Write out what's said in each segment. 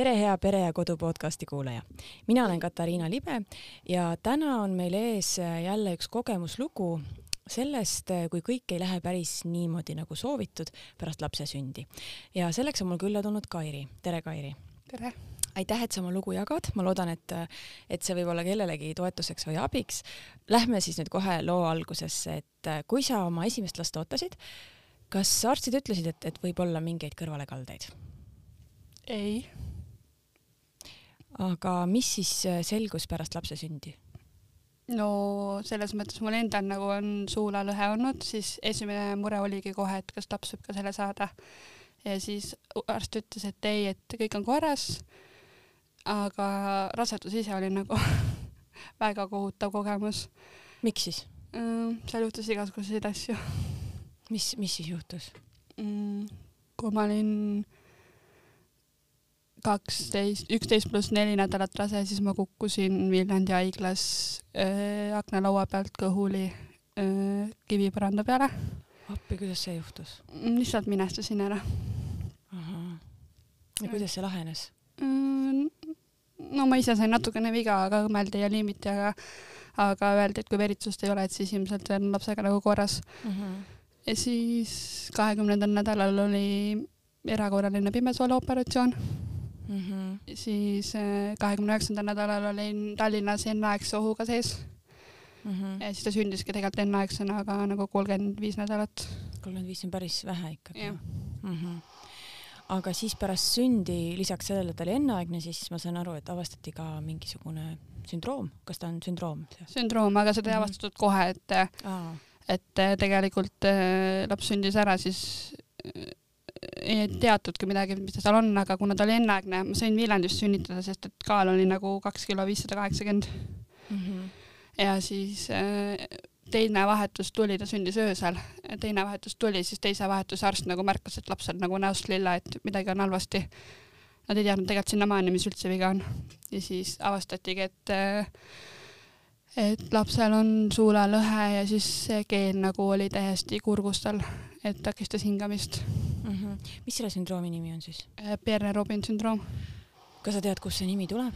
tere, hea Pere ja Kodu podcasti kuulaja. mina olen Katariina Libe ja täna on meil ees jälle üks kogemuslugu sellest, kui kõik ei lähe päris niimoodi nagu soovitud pärast lapse sündi. ja selleks on mul külla tulnud Kairi. tere, Kairi. tere aitäh, et sa oma lugu jagad, ma loodan, et, et see võib olla kellelegi toetuseks või abiks. Lähme siis nüüd kohe loo algusesse, et kui sa oma esimest last ootasid, kas arstid ütlesid, et, et võib olla mingeid kõrvalekaldeid? ei. Aga mis siis äh, selgus pärast lapse sündi? no selles mõttes mul endal nagu on suulalõhe olnud, siis esimene mure oligi kohe, et kas laps võib ka selle saada. ja siis arst ütles, et ei, et kõik on korras. aga rasedus ise oli nagu väga kohutav kogemus. miks siis? seal juhtus igasuguseid asju mis, mis siis juhtus mm,? kui ma olin kaksteist, üksteist pluss neli nädalat rase, siis ma kukkusin Viljandi haiglas äh, aknalaua pealt kõhuli äh, kivipõranda peale. appi, kuidas see juhtus? Mm, lihtsalt minestasin ära. ja kuidas see lahenes mm,? no ma ise sain natukene viga, aga õmmeldi ja liimiti, aga, aga öeldi, et kui veritsust ei ole, et siis ilmselt on lapsega nagu korras mm. -hmm ja siis kahekümnendal nädalal oli erakorraline pimesooleoperatsioon mm. -hmm. siis äh, kahekümne üheksandal nädalal olin Tallinnas enneaegse ohuga sees mm. -hmm. ja siis ta sündiski tegelikult enneaegsena, aga nagu kolmkümmend viis nädalat. kolmkümmend viis on päris vähe ikkagi. Mm -hmm. aga siis pärast sündi, lisaks sellele, et ta oli enneaegne, siis ma saan aru, et avastati ka mingisugune sündroom, kas ta on sündroom? sündroom, aga seda ei mm -hmm. avastatud kohe, et Aa et äh, tegelikult äh, laps sündis ära, siis teatudki midagi, mis ta seal on, aga kuna ta oli enneaegne, ma sain Viljandis sünnitada, sest et kaal oli nagu kaks kilo viissada kaheksakümmend. Mhm. ja siis teine vahetus tuli, ta sündis öösel, teine vahetus tuli, siis teise vahetuse arst nagu märkas, et laps on nagu näost lilla, et midagi on halvasti. Nad ei teadnud tegelikult sinnamaani, mis üldse viga on. ja siis avastatigi, et et lapsel on suulalõhe ja siis see keel nagu oli täiesti kurgus tal, et takistas hingamist mm. -hmm. mis selle sündroomi nimi on siis? Äh, Pierre-Robin sündroom. kas sa tead, kust see nimi tuleb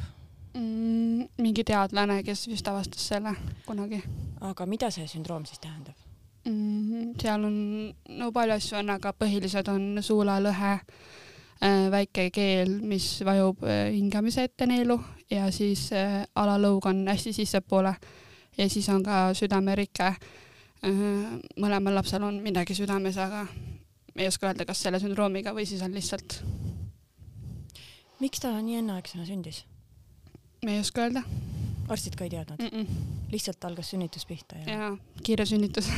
mm,? mingi teadlane, kes vist avastas selle kunagi. aga mida see sündroom siis tähendab mm,? seal on, no palju asju on, aga põhilised on suulalõhe Äh, väike keel, mis vajub äh, hingamise ette neelu ja siis äh, alalõug on hästi sissepoole ja siis on ka südamerike. mõlemal lapsel on midagi südames, aga ei oska öelda, kas selle sündroomiga või siis on lihtsalt. miks ta nii enneaegsena sündis? ei oska öelda. arstid ka ei teadnud mm? -mm. lihtsalt algas sünnitus pihta ja? jaa, kiire sünnitus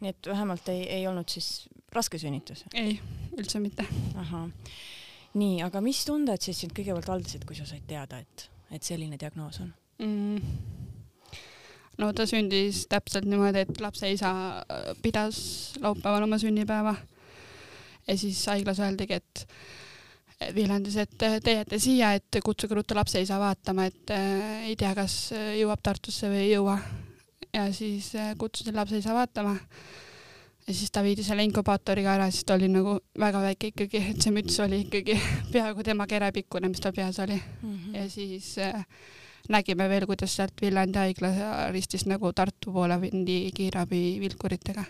nii et vähemalt ei, ei olnud siis raske sünnitus? ei, üldse mitte. ahah. nii, aga mis tunded siis sind kõigepealt valdasid, kui sa said teada, et, et selline diagnoos on mm.? no ta sündis täpselt niimoodi, et lapse isa äh, pidas laupäeval oma sünnipäeva ja siis haiglas öeldigi, et Viljandis, et te jääte siia, et kutsuge ruttu lapse isa vaatama, et äh, ei tea, kas jõuab Tartusse või ei jõua ja siis äh, kutsusin lapse isa vaatama. ja siis ta viidi selle inkubaatoriga ära, siis ta oli nagu väga väike ikkagi, et see müts oli ikkagi peaaegu tema kerepikkune, mis tal peas oli mm. -hmm. ja siis äh, nägime veel, kuidas sealt Viljandi haigla ristist nagu Tartu poole mindi kiirabi vilkuritega.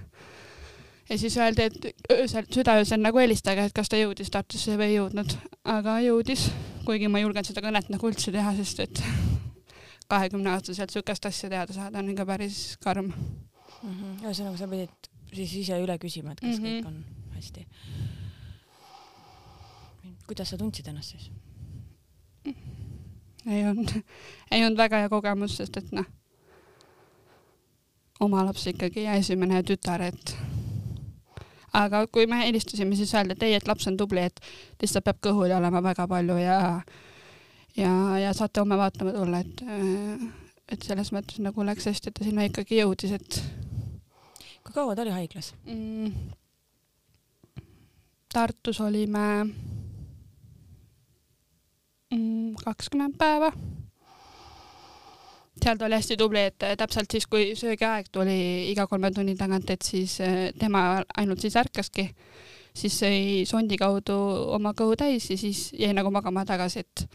Ja siis öeldi, et öösel, südaöösel nagu helistage, et kas ta jõudis Tartusse või ei jõudnud, aga jõudis, kuigi ma ei julgenud seda kõnet nagu üldse teha, sest et kahekümneaastaselt niisugust asja teada saada on ikka päris karm mm -hmm.. ühesõnaga, sa pidid siis ise üle küsima, et kas mm -hmm. kõik on hästi. kuidas sa tundsid ennast siis? ei olnud, ei olnud väga hea kogemus, sest et noh, oma laps ikkagi ja esimene tütar, et aga kui me helistasime, siis öeldi, et ei, et laps on tubli, et lihtsalt peab kõhuli olema väga palju ja ja, ja saate homme vaatama tulla, et, et selles mõttes nagu läks hästi, et ta sinna ikkagi jõudis, et. kui kaua ta oli haiglas mm,? Tartus olime mm, kakskümmend mm, päeva. Seal ta oli hästi tubli, et täpselt siis, kui söögiaeg tuli iga kolme tunni tagant, et siis äh, tema ainult siis ärkaski siis sõi sondi kaudu oma kõhu täis ja siis jäi nagu magama tagasi, et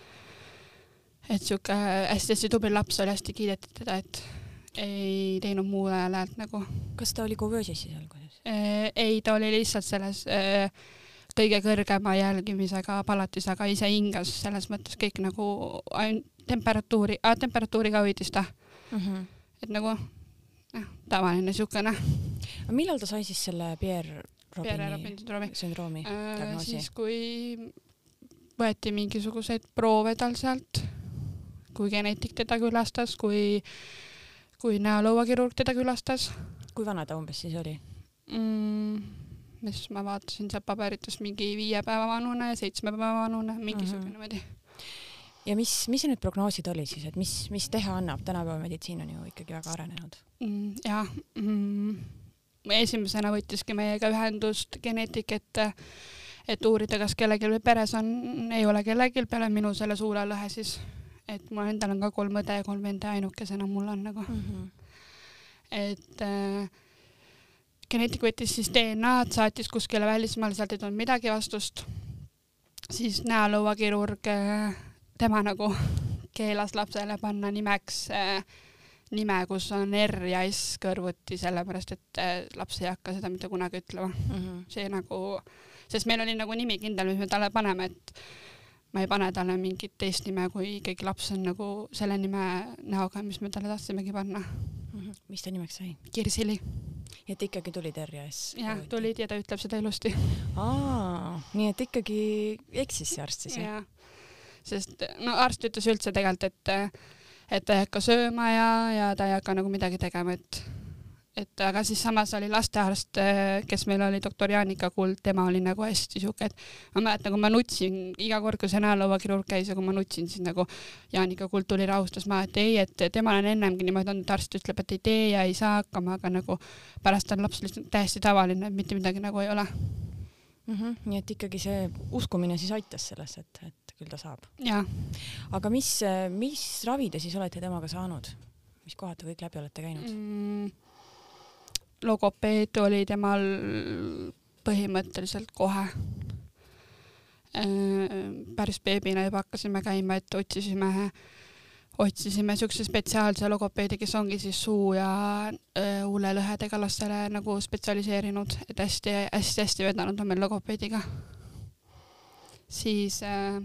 et sihuke hästi-hästi tubli laps oli, hästi kiideti teda, et ei teinud muul ajal häält nagu. kas ta oli kuvöösis siis alguses? ei, ta oli lihtsalt selles äh, kõige kõrgema jälgimisega palatis, aga ise hingas selles mõttes kõik nagu ainult temperatuuri temperatuuri ka hoidis ta mm. -hmm. et nagu noh, tavaline siukene. millal ta sai siis selle Pierre Robini, sündroomi, sündroomi äh, siis kui võeti mingisuguseid proove tal sealt, kui geneetik teda külastas, kui, kui näolõuakirurg teda külastas. kui vana ta umbes siis oli mm,? mis ma vaatasin sealt paberitest mingi viie päeva vanune, seitsme päeva vanune, mingisugune mhm. niimoodi mm -hmm. Ja mis, mis need prognoosid olid siis, et mis, mis teha annab, tänapäeva meditsiin on ju ikkagi väga arenenud mm,? jah mm,, esimesena võttiski meiega ühendust geneetik, et et uurida, kas kellelgi peres on, ei ole kellelgi peale minu selle suulelõhe siis, et mul endal on ka kolm õde ja kolm venda ainukesena mul on nagu mm. -hmm. et äh, geneetik võttis siis DNA-d, saatis kuskile välismaale, sealt ei tulnud midagi vastust. siis näolõuakirurg, äh, tema nagu keelas lapsele panna nimeks äh, nime, kus on R ja S kõrvuti, sellepärast et äh, laps ei hakka seda mitte kunagi ütlema mm. -hmm. see nagu, sest meil oli nagu nimi kindel, mis me talle paneme, et ma ei pane talle mingit teist nime, kui ikkagi laps on nagu selle nime näoga, mis me talle tahtsimegi panna mm. -hmm. mis ta nimeks sai? Kirsili et ikkagi tulid RJS? jah, tulid ja ta ütleb seda ilusti. aa, nii et ikkagi eksis see arst siis jah? Sest no arst ütles üldse tegelikult, et et ta ei hakka sööma ja, ja ta ei hakka nagu midagi tegema, et et aga siis samas oli lastearst, kes meil oli, doktor Jaanika Kuld, tema oli nagu hästi siuke, et ma mäletan, kui ma nutsin iga kord, kui see näolauakirurg käis ja kui ma nutsin, siis nagu Jaanika Kuld tuli rahustas maha, et ei, et tema on ennemgi niimoodi olnud, arst ütleb, et ei tee ja ei saa hakkama, aga nagu pärast on laps lihtsalt täiesti tavaline, et mitte midagi nagu ei ole mm. -hmm. nii et ikkagi see uskumine siis aitas selles, et, et küll ta saab. aga mis, mis ravi te siis olete temaga saanud? mis kohad te kõik läbi olete käinud mm,? logopeed oli temal põhimõtteliselt kohe. Äh, päris beebina juba hakkasime käima, et otsisime, otsisime siukse spetsiaalse logopeedi, kes ongi siis suu ja äh, huulelõhedega lastele nagu spetsialiseerinud, et hästi-hästi-hästi vedanud on meil logopeediga. siis äh,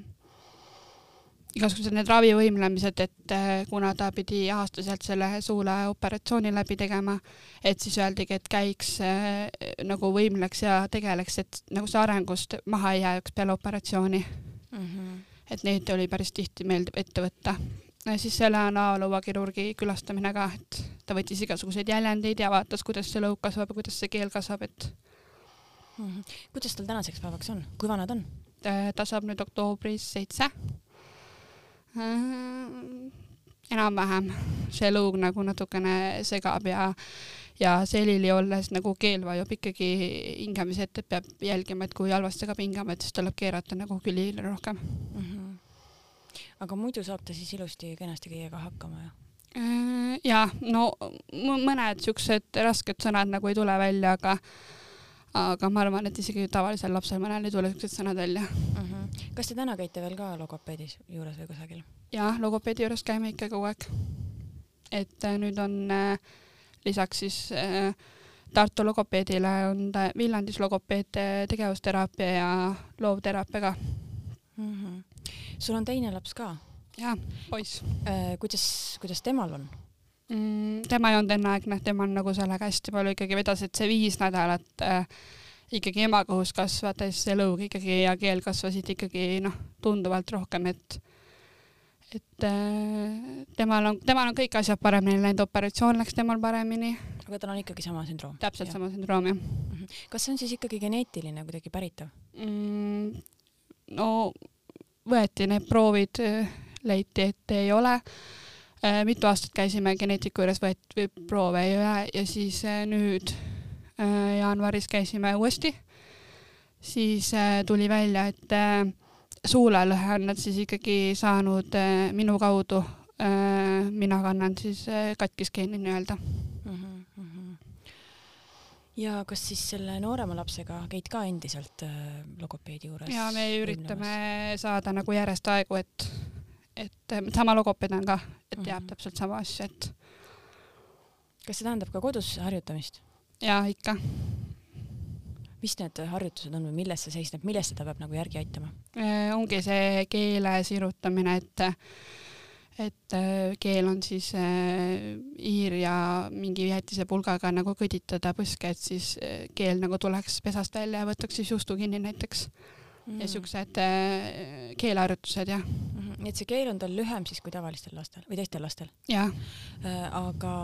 igasugused need ravivõimlemised, et äh, kuna ta pidi aastaselt selle suule operatsiooni läbi tegema, et siis öeldigi, et käiks äh, nagu võimleks ja tegeleks, et nagu see arengust maha ei jääks peale operatsiooni mm. -hmm. et neid oli päris tihti meeldib ette võtta. Siis selle analõuakirurgi külastamine ka, et ta võttis igasuguseid jäljendeid ja vaatas, kuidas see lõug kasvab ja kuidas see keel kasvab, et mm. -hmm. kuidas tal tänaseks päevaks on, kui vana ta on? ta saab nüüd oktoobris seitse Äh, enam-vähem, see lõug nagu natukene segab ja ja selili olles nagu keel vajub ikkagi hingamise ette, et peab jälgima, et kui halvasti hakkab hingama, et siis tuleb keerata nagu külile rohkem mm. -hmm. Aga muidu saab ta siis ilusti kenasti kõigega hakkama ju? Äh, ja no mõned siuksed rasked sõnad nagu ei tule välja, aga aga ma arvan, et isegi tavalisel lapsel mõnel ei tule siuksed sõnad välja mm. -hmm. kas te täna käite veel ka logopeedis juures või kusagil? jah, logopeedi juures käime ikka kogu aeg. et äh, nüüd on äh, lisaks siis äh, Tartu logopeedile on ta Viljandis logopeed äh, tegevusteraapia ja loovteraapia ka mm. -hmm. Sul on teine laps ka? jaa, poiss äh,. kuidas, kuidas temal on? mm,? tema ei olnud enneaegne, tema on nagu sellega hästi palju ikkagi vedas, et see viis nädalat äh, ikkagi ema kõhus kasvades lõug ikkagi ja keel kasvasid ikkagi noh, tunduvalt rohkem, et et äh, temal on, temal on kõik asjad paremini läinud, operatsioon läks temal paremini. aga tal on ikkagi sama sündroom? täpselt ja. sama sündroom, jah. -hmm. kas see on siis ikkagi geneetiline kuidagi päritav mm,? no võeti need proovid, leiti, et ei ole Äh, mitu aastat käisime geneetiku juures, võeti proove ei ole ja siis äh, nüüd äh, jaanuaris käisime uuesti. siis tuli välja, et suulelõhe on nad siis ikkagi saanud minu kaudu. mina kannan siis katkisgeeni nii-öelda. Ja kas siis selle noorema lapsega käid ka endiselt äh, logopeedi juures? ja me üritame saada nagu järjest aegu, et, et äh, sama logopeed on ka, et teab mm -hmm. täpselt sama asja, et. kas see tähendab ka kodus harjutamist? ja ikka. mis need harjutused on või milles see seisneb, millest seda peab nagu järgi aitama? Äh, ongi see keele sirutamine, et et äh, keel on siis äh, hiir ja mingi jäätisepulgaga nagu kõditada põske, et siis äh, keel nagu tuleks pesast välja ja võtaks siis justu kinni näiteks mm.. ja siuksed keeleharjutused jah mm. -hmm. nii et see keel on tal lühem siis kui tavalistel lastel või teistel lastel? jah. aga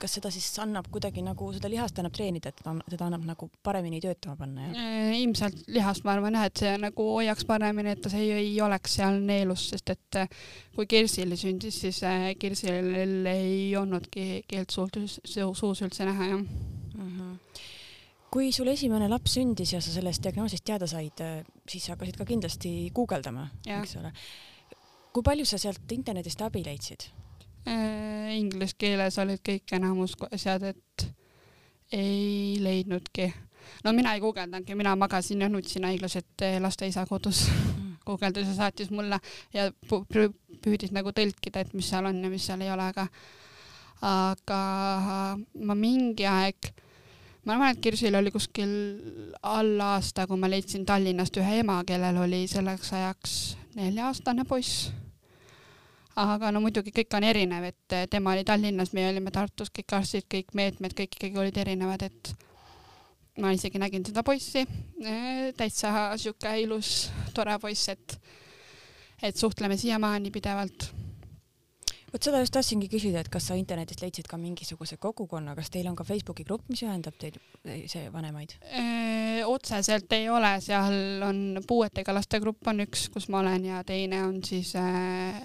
kas seda siis annab kuidagi nagu, seda lihast annab treenida, et teda, teda annab nagu paremini töötama panna, jah? Äh, ilmselt lihast ma arvan jah, et see nagu hoiaks paremini, et ta see ei, ei oleks seal neelus, sest et äh, kui Kirsil sündis, siis äh, Kirsil ei olnudki keelt suult, suus üldse näha, jah mm. -hmm kui sul esimene laps sündis ja sa sellest diagnoosist teada said, siis hakkasid ka kindlasti guugeldama, eks ole. kui palju sa sealt internetist abi leidsid? Äh, inglise keeles olid kõik enamus seadet ei leidnudki. no mina ei guugeldanudki, mina magasin ja nutsin haiglas, et eh, laste isa kodus mm. guugeldas ja saatis mulle ja püüdis nagu tõlkida, et mis seal on ja mis seal ei ole, aga aga ma mingi aeg, ma arvan, et Kirsil oli kuskil alla aasta, kui ma leidsin Tallinnast ühe ema, kellel oli selleks ajaks nelja-aastane poiss aga no muidugi kõik on erinev, et eh, tema oli Tallinnas, meie olime Tartus, kõik arstid, kõik meetmed, kõik ikkagi olid erinevad, et ma isegi nägin seda poissi, eh, täitsa sihuke ilus, tore poiss, et, et suhtleme siiamaani pidevalt vot seda just tahtsingi küsida, et kas sa internetist leidsid ka mingisuguse kogukonna, kas teil on ka Facebooki grupp, mis ühendab teid, see vanemaid? otseselt ei ole, seal on puuetega laste grupp on üks, kus ma olen ja teine on siis äh,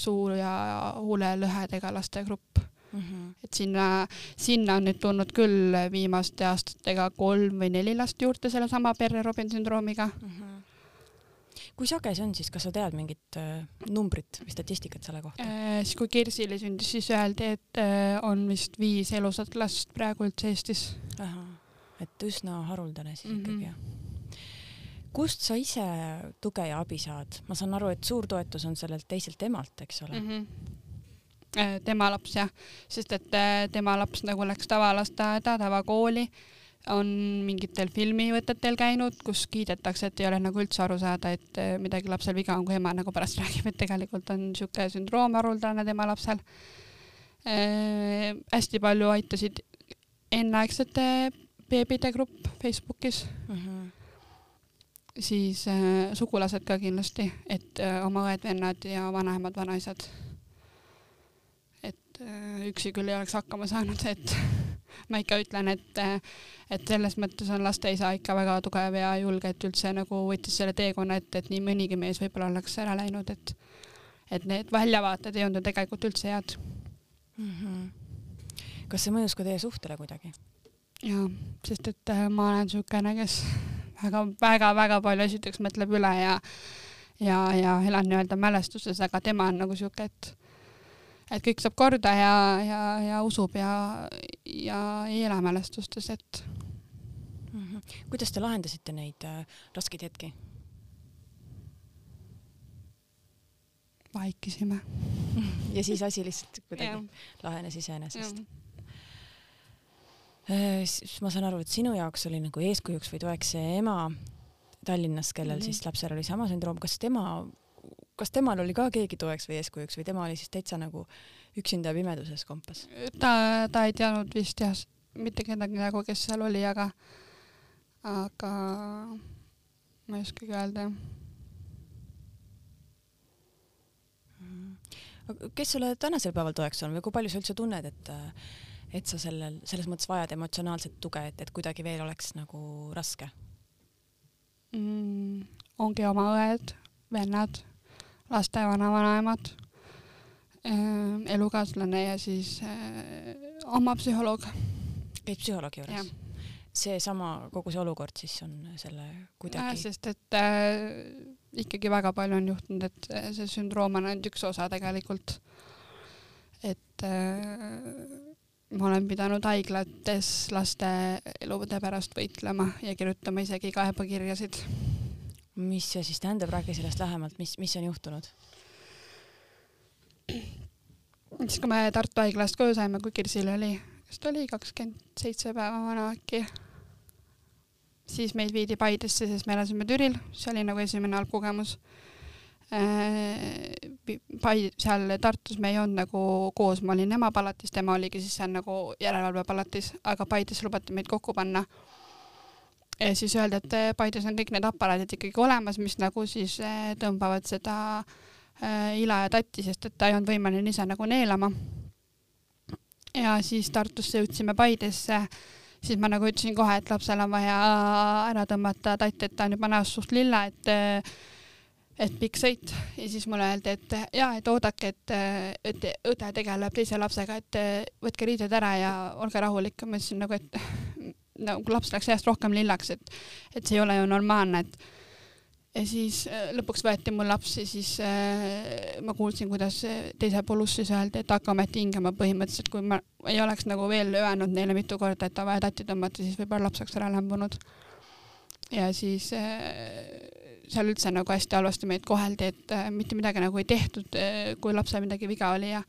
suu- ja huulelõhedega laste grupp mm. -hmm. et sinna, sinna on nüüd tulnud küll viimaste aastatega kolm või neli last juurde sellesama Perre Robin sündroomiga mm. -hmm kui sage see on siis, kas sa tead mingit äh, numbrit või statistikat selle kohta äh,? siis kui Kirsile sündis, siis öeldi, et äh, on vist viis elusat last praegu üldse Eestis. et üsna haruldane siis mm -hmm. ikkagi jah. kust sa ise tuge ja abi saad? ma saan aru, et suur toetus on sellelt teiselt emalt, eks ole mm? -hmm. tema laps jah, sest et äh, tema laps nagu läks tavalasteaeda, tavakooli on mingitel filmivõtetel käinud, kus kiidetakse, et ei ole nagu üldse aru saada, et eh, midagi lapsel viga on, kui ema nagu pärast räägib, et tegelikult on niisugune sündroom haruldane tema lapsel äh,. hästi palju aitasid enneaegsete beebide grupp Facebookis mm. -hmm. siis äh, sugulased ka kindlasti, et äh, oma õed-vennad ja vanaemad, vanaisad. et äh, üksi küll ei oleks hakkama saanud, et ma ikka ütlen, et, et selles mõttes on laste isa ikka väga tugev ja julge, et üldse nagu võttis selle teekonna ette, et nii mõnigi mees võib-olla oleks ära läinud, et, et need väljavaated ei olnud ju tegelikult üldse head mm. -hmm. kas see mõjus ka teie suhtele kuidagi? jaa, sest et äh, ma olen niisugune, kes väga-väga-väga palju esiteks mõtleb üle ja ja, ja elan nii-öelda mälestuses, aga tema on nagu sihuke, et et kõik saab korda ja, ja, ja usub ja, ja ei ela mälestustes, et mm. -hmm. kuidas te lahendasite neid äh, raskeid hetki? vaikisime ja siis asi lihtsalt kuidagi lahenes iseenesest. Äh, siis ma saan aru, et sinu jaoks oli nagu eeskujuks või toeks see ema Tallinnas, kellel mm -hmm. siis lapsel oli sama sündroom, kas tema kas temal oli ka keegi toeks või eeskujuks või tema oli siis täitsa nagu üksinda pimeduses kompas? ta, ta ei teadnud vist jah, mitte kedagi nagu, kes seal oli, aga, aga ma ei oskagi öelda jah kes sulle tänasel päeval toeks on või kui palju sa üldse tunned, et, et sa sellel, selles mõttes vajad emotsionaalset tuge, et, et kuidagi veel oleks nagu raske mm,? ongi oma õed, vennad laste vanavanaemad, äh, elukaaslane ja siis äh, oma psühholoog. käid psühholoogi juures? seesama, kogu see olukord siis on selle kuidagi. sest et äh, ikkagi väga palju on juhtunud, et äh, see sündroom on ainult üks osa tegelikult. et äh, ma olen pidanud haiglates laste elude pärast võitlema ja kirjutama isegi kaebekirjasid. Mis see siis tähendab, räägi sellest lähemalt, mis, mis on juhtunud? siis, kui me Tartu haiglast koju saime, kui Kirsil oli, kas ta oli kakskümmend seitse päeva vana äkki, siis meid viidi Paidesse, sest me elasime Türil, see oli nagu esimene halb kogemus Äh, Pai-, seal Tartus me ei olnud nagu koos, ma olin ema palatis, tema oligi siis seal nagu järelevalvepalatis, aga Paides lubati meid kokku panna. Ja siis öeldi, et äh, Paides on kõik need aparaadid ikkagi olemas, mis nagu siis äh, tõmbavad seda ila ja tatti, sest et ta ei olnud võimeline ise nagu neelama. ja siis Tartusse jõudsime Paidesse, siis ma nagu ütlesin kohe, et lapsel on vaja ära tõmmata tatt, et ta on juba näost suht lilla, et et pikk sõit ja siis mulle öeldi, et ja, et oodake, et, et õde tegeleb teise lapsega, et võtke riided ära ja olge rahulik. ma ütlesin nagu, et nagu laps läks järjest rohkem lillaks, et, et see ei ole ju normaalne, et ja siis äh, lõpuks võeti mul laps ja siis äh, ma kuulsin, kuidas teisel pool ust siis öeldi, et hakka ometi hingama põhimõtteliselt, kui ma ei oleks nagu veel öelnud neile mitu korda, et vaja tatti tõmmata, siis võib-olla laps oleks ära lämbunud. ja siis äh, seal üldse nagu hästi halvasti meid koheldi, et äh, mitte midagi nagu ei tehtud, äh, kui lapsel midagi viga oli ja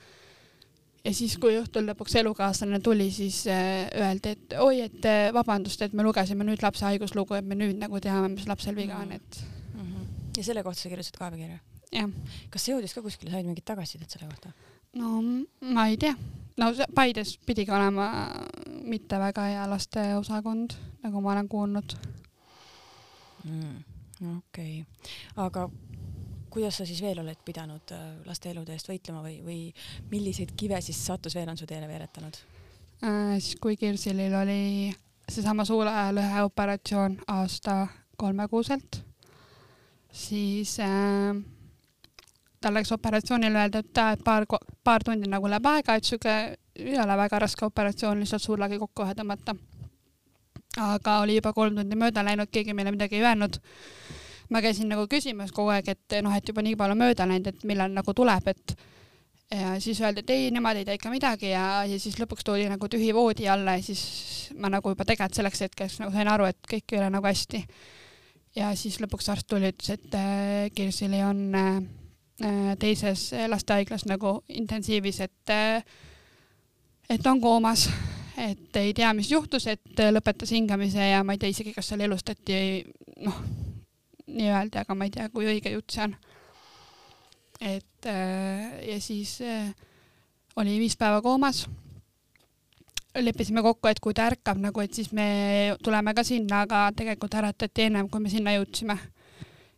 ja siis, kui õhtul lõpuks elukaaslane tuli, siis äh, öeldi, et oi, et vabandust, et me lugesime nüüd lapse haiguslugu, et me nüüd nagu teame, mis lapsel viga on, et mm. -hmm. ja selle kohta sa kirjutasid kaebekirja? jah. kas see jõudis ka kuskile, said mingit tagasisidet selle kohta? no ma ei tea. no Paides pidigi olema mitte väga hea lasteosakond, nagu ma olen kuulnud mm okei okay., aga kuidas sa siis veel oled pidanud äh, laste elude eest võitlema või, või milliseid kive siis sattus veel on su teele veeretanud äh,? siis kui Kirsilil oli seesama suulelõhe operatsioon aasta kolmekuuselt, siis äh, tal läks operatsioonile öelda, et, et paar, paar tundi nagu läheb aega, et sihuke ei ole väga raske operatsioon, lihtsalt suulagi kokku ühe tõmmata aga oli juba kolm tundi mööda läinud, keegi meile midagi ei öelnud. Ma käisin nagu küsimas kogu aeg, et noh, et juba nii palju mööda läinud, et millal nagu tuleb, et ja siis öeldi, et ei, nemad ei tea ikka midagi ja, ja siis lõpuks toodi nagu tühi voodi alla ja siis ma nagu juba tegelikult selleks hetkeks nagu sain aru, et kõik ei ole nagu hästi. ja siis lõpuks arst tuli, ütles, et äh, Kirsili on äh, teises lastehaiglas nagu intensiivis, et äh, et on koomas et ei tea, mis juhtus, et lõpetas hingamise ja ma ei tea isegi, kas seal elustati, noh, nii öeldi, aga ma ei tea, kui õige jutt see on. et äh, ja siis äh, oli viis päeva koomas. leppisime kokku, et kui ta ärkab nagu, et siis me tuleme ka sinna, aga tegelikult äratati ennem, kui me sinna jõudsime.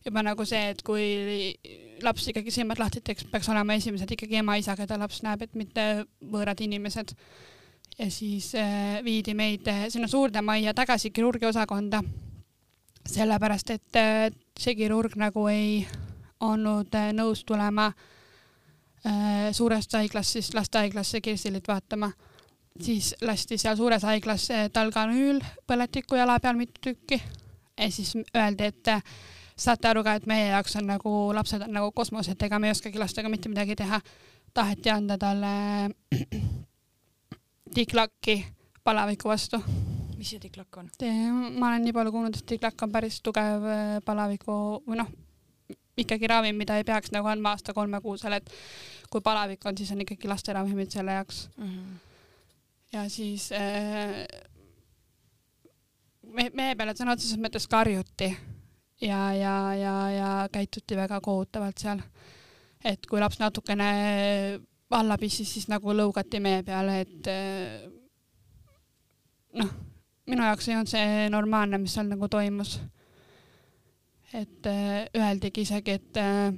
juba nagu see, et kui laps ikkagi silmad lahti teeks, peaks olema esimesed ikkagi ema-isa, keda laps näeb, et mitte võõrad inimesed ja siis äh, viidi meid sinna suurde majja tagasi kirurgiaosakonda. Sellepärast, et äh, see kirurg nagu ei olnud äh, nõus tulema äh, suurest haiglast siis lastehaiglasse Kirsilit vaatama. siis lasti seal suures haiglas äh, talganüül põletiku jala peal mitu tükki ja siis öeldi, et saate aru ka, et meie jaoks on nagu lapsed on nagu kosmos, et ega me ei oskagi lastega mitte midagi teha. taheti anda talle diklakki palaviku vastu. Mis see diklakk on? ma olen nii palju kuulnud, et diklakk on päris tugev äh, palaviku või noh, ikkagi ravim, mida ei peaks nagu andma aasta kolmekuusel, et kui palavik on, siis on ikkagi lasteravimid selle jaoks mm. -hmm. ja siis äh, me, meie peale sõna otseses mõttes karjuti ja, ja, ja, ja käituti väga kohutavalt seal. et kui laps natukene alla pissis, siis nagu lõugati meie peale, et eh, noh, minu jaoks ei olnud see normaalne, mis seal nagu toimus. et eh, öeldigi isegi, et eh,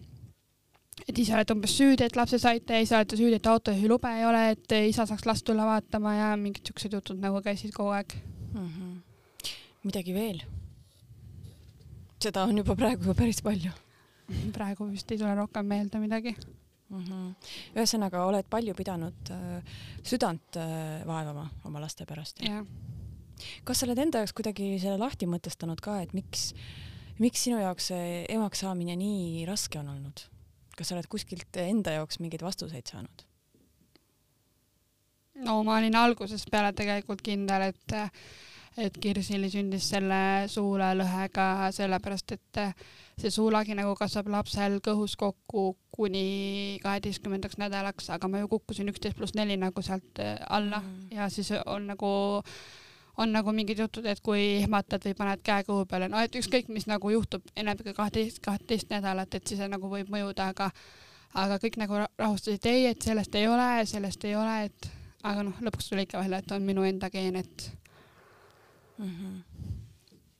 et ise olete umbes süüdi, et lapse saite ise olete süüdi, et autojuhilube ei ole, et isa saaks last tulla vaatama ja mingid siuksed jutud nagu käisid kogu aeg mm. -hmm. midagi veel? seda on juba praegu päris palju. praegu vist ei tule rohkem meelde midagi mm. -hmm. ühesõnaga, oled palju pidanud äh, südant äh, vaevama oma laste pärast? jah. Kas sa oled enda jaoks kuidagi selle lahti mõtestanud ka, et miks, miks sinu jaoks see emaks saamine nii raske on olnud? kas sa oled kuskilt enda jaoks mingeid vastuseid saanud? no ma olin algusest peale tegelikult kindel, et et Kirsili sündis selle suulalõhega sellepärast, et see suulagi nagu kasvab lapsel kõhus kokku kuni kaheteistkümnendaks nädalaks, aga ma ju kukkusin üksteist pluss neli nagu sealt alla mm. ja siis on nagu on nagu mingid jutud, et kui ehmatad või paned käe kõhu peale, no et ükskõik, mis nagu juhtub ennem kui kaheteist, kaheteist nädalat, et siis see nagu võib mõjuda, aga aga kõik nagu rahustasid, ei, et sellest ei ole, sellest ei ole, et aga noh, lõpuks tuli ikka välja, et on minu enda geen, et mm. -hmm.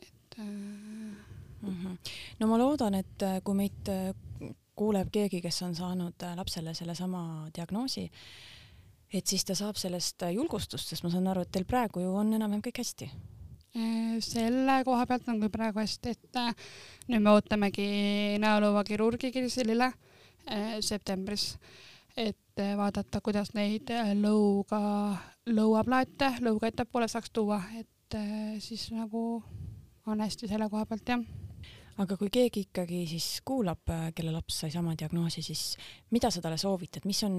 et äh... mm. -hmm. no ma loodan, et äh, kui meid äh, kuuleb keegi, kes on saanud äh, lapsele sellesama diagnoosi, et siis ta saab sellest julgustust, sest ma saan aru, et teil praegu ju on enam-vähem kõik hästi. Selle koha pealt on küll praegu hästi, et nüüd me ootamegi näolõuakirurgi Kirsilile septembris, et vaadata, kuidas neid lõuga, lõuaplaate lõuga ettepoole saaks tuua, et siis nagu on hästi selle koha pealt jah. Aga kui keegi ikkagi siis kuulab, kelle laps sai sama diagnoosi, siis mida sa talle soovitad, mis on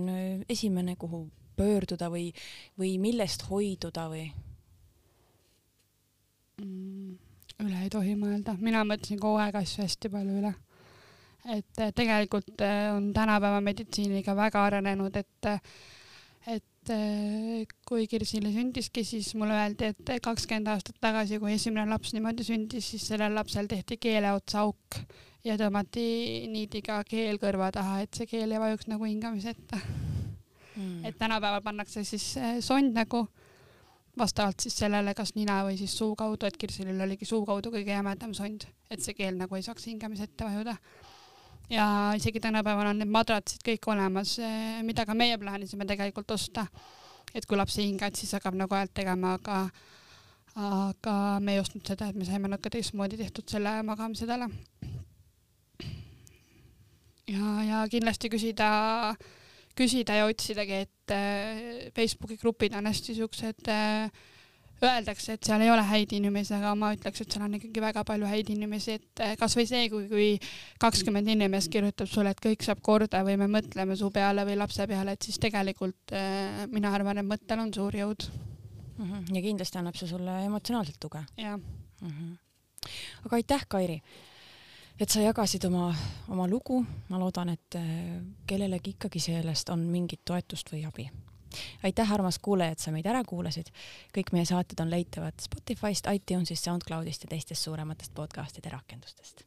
esimene, kuhu pöörduda või, või millest hoiduda või mm,? üle ei tohi mõelda, mina mõtlesin kogu aeg asju hästi palju üle. et tegelikult eh, on tänapäeva meditsiiniga väga arenenud, et et eh, kui Kirsile sündiski, siis mulle öeldi, et kakskümmend aastat tagasi, kui esimene laps niimoodi sündis, siis sellel lapsel tehti keele otsa auk ja tõmmati niidiga keel kõrva taha, et see keel ei vajuks nagu hingamise ette mm.. et tänapäeval pannakse siis eh, sond nagu vastavalt siis sellele, kas nina või siis suu kaudu, et Kirsilil oligi suu kaudu kõige jämedam sond, et see keel nagu ei saaks hingamise ette vajuda. ja isegi tänapäeval on need madratsid kõik olemas, eh, mida ka meie plaanisime tegelikult osta. et kui laps ei hinga, et siis hakkab nagu häält tegema, aga aga me ei ostnud seda, et me saime natuke teistmoodi tehtud selle magamisedele. ja, ja kindlasti küsida äh, küsida ja otsidagi, et äh, Facebooki grupid on hästi siuksed äh, öeldakse, et seal ei ole häid inimesi, aga ma ütleks, et seal on ikkagi väga palju häid inimesi, et äh, kasvõi see, kui, kui kakskümmend inimest kirjutab sulle, et kõik saab korda või me mõtleme su peale või lapse peale, et siis tegelikult mina arvan, et mõttel on suur jõud. -hmm. ja kindlasti annab see sulle emotsionaalselt tuge. jah -hmm.. aga aitäh, Kairi et sa jagasid oma, oma lugu, ma loodan, et äh, kellelegi ikkagi sellest on mingit toetust või abi. aitäh, armas kuulaja, et sa meid ära kuulasid. kõik meie saated on leitavad Spotify'st, iTunes'ist, SoundCloud'ist ja teistest suurematest podcast'ide rakendustest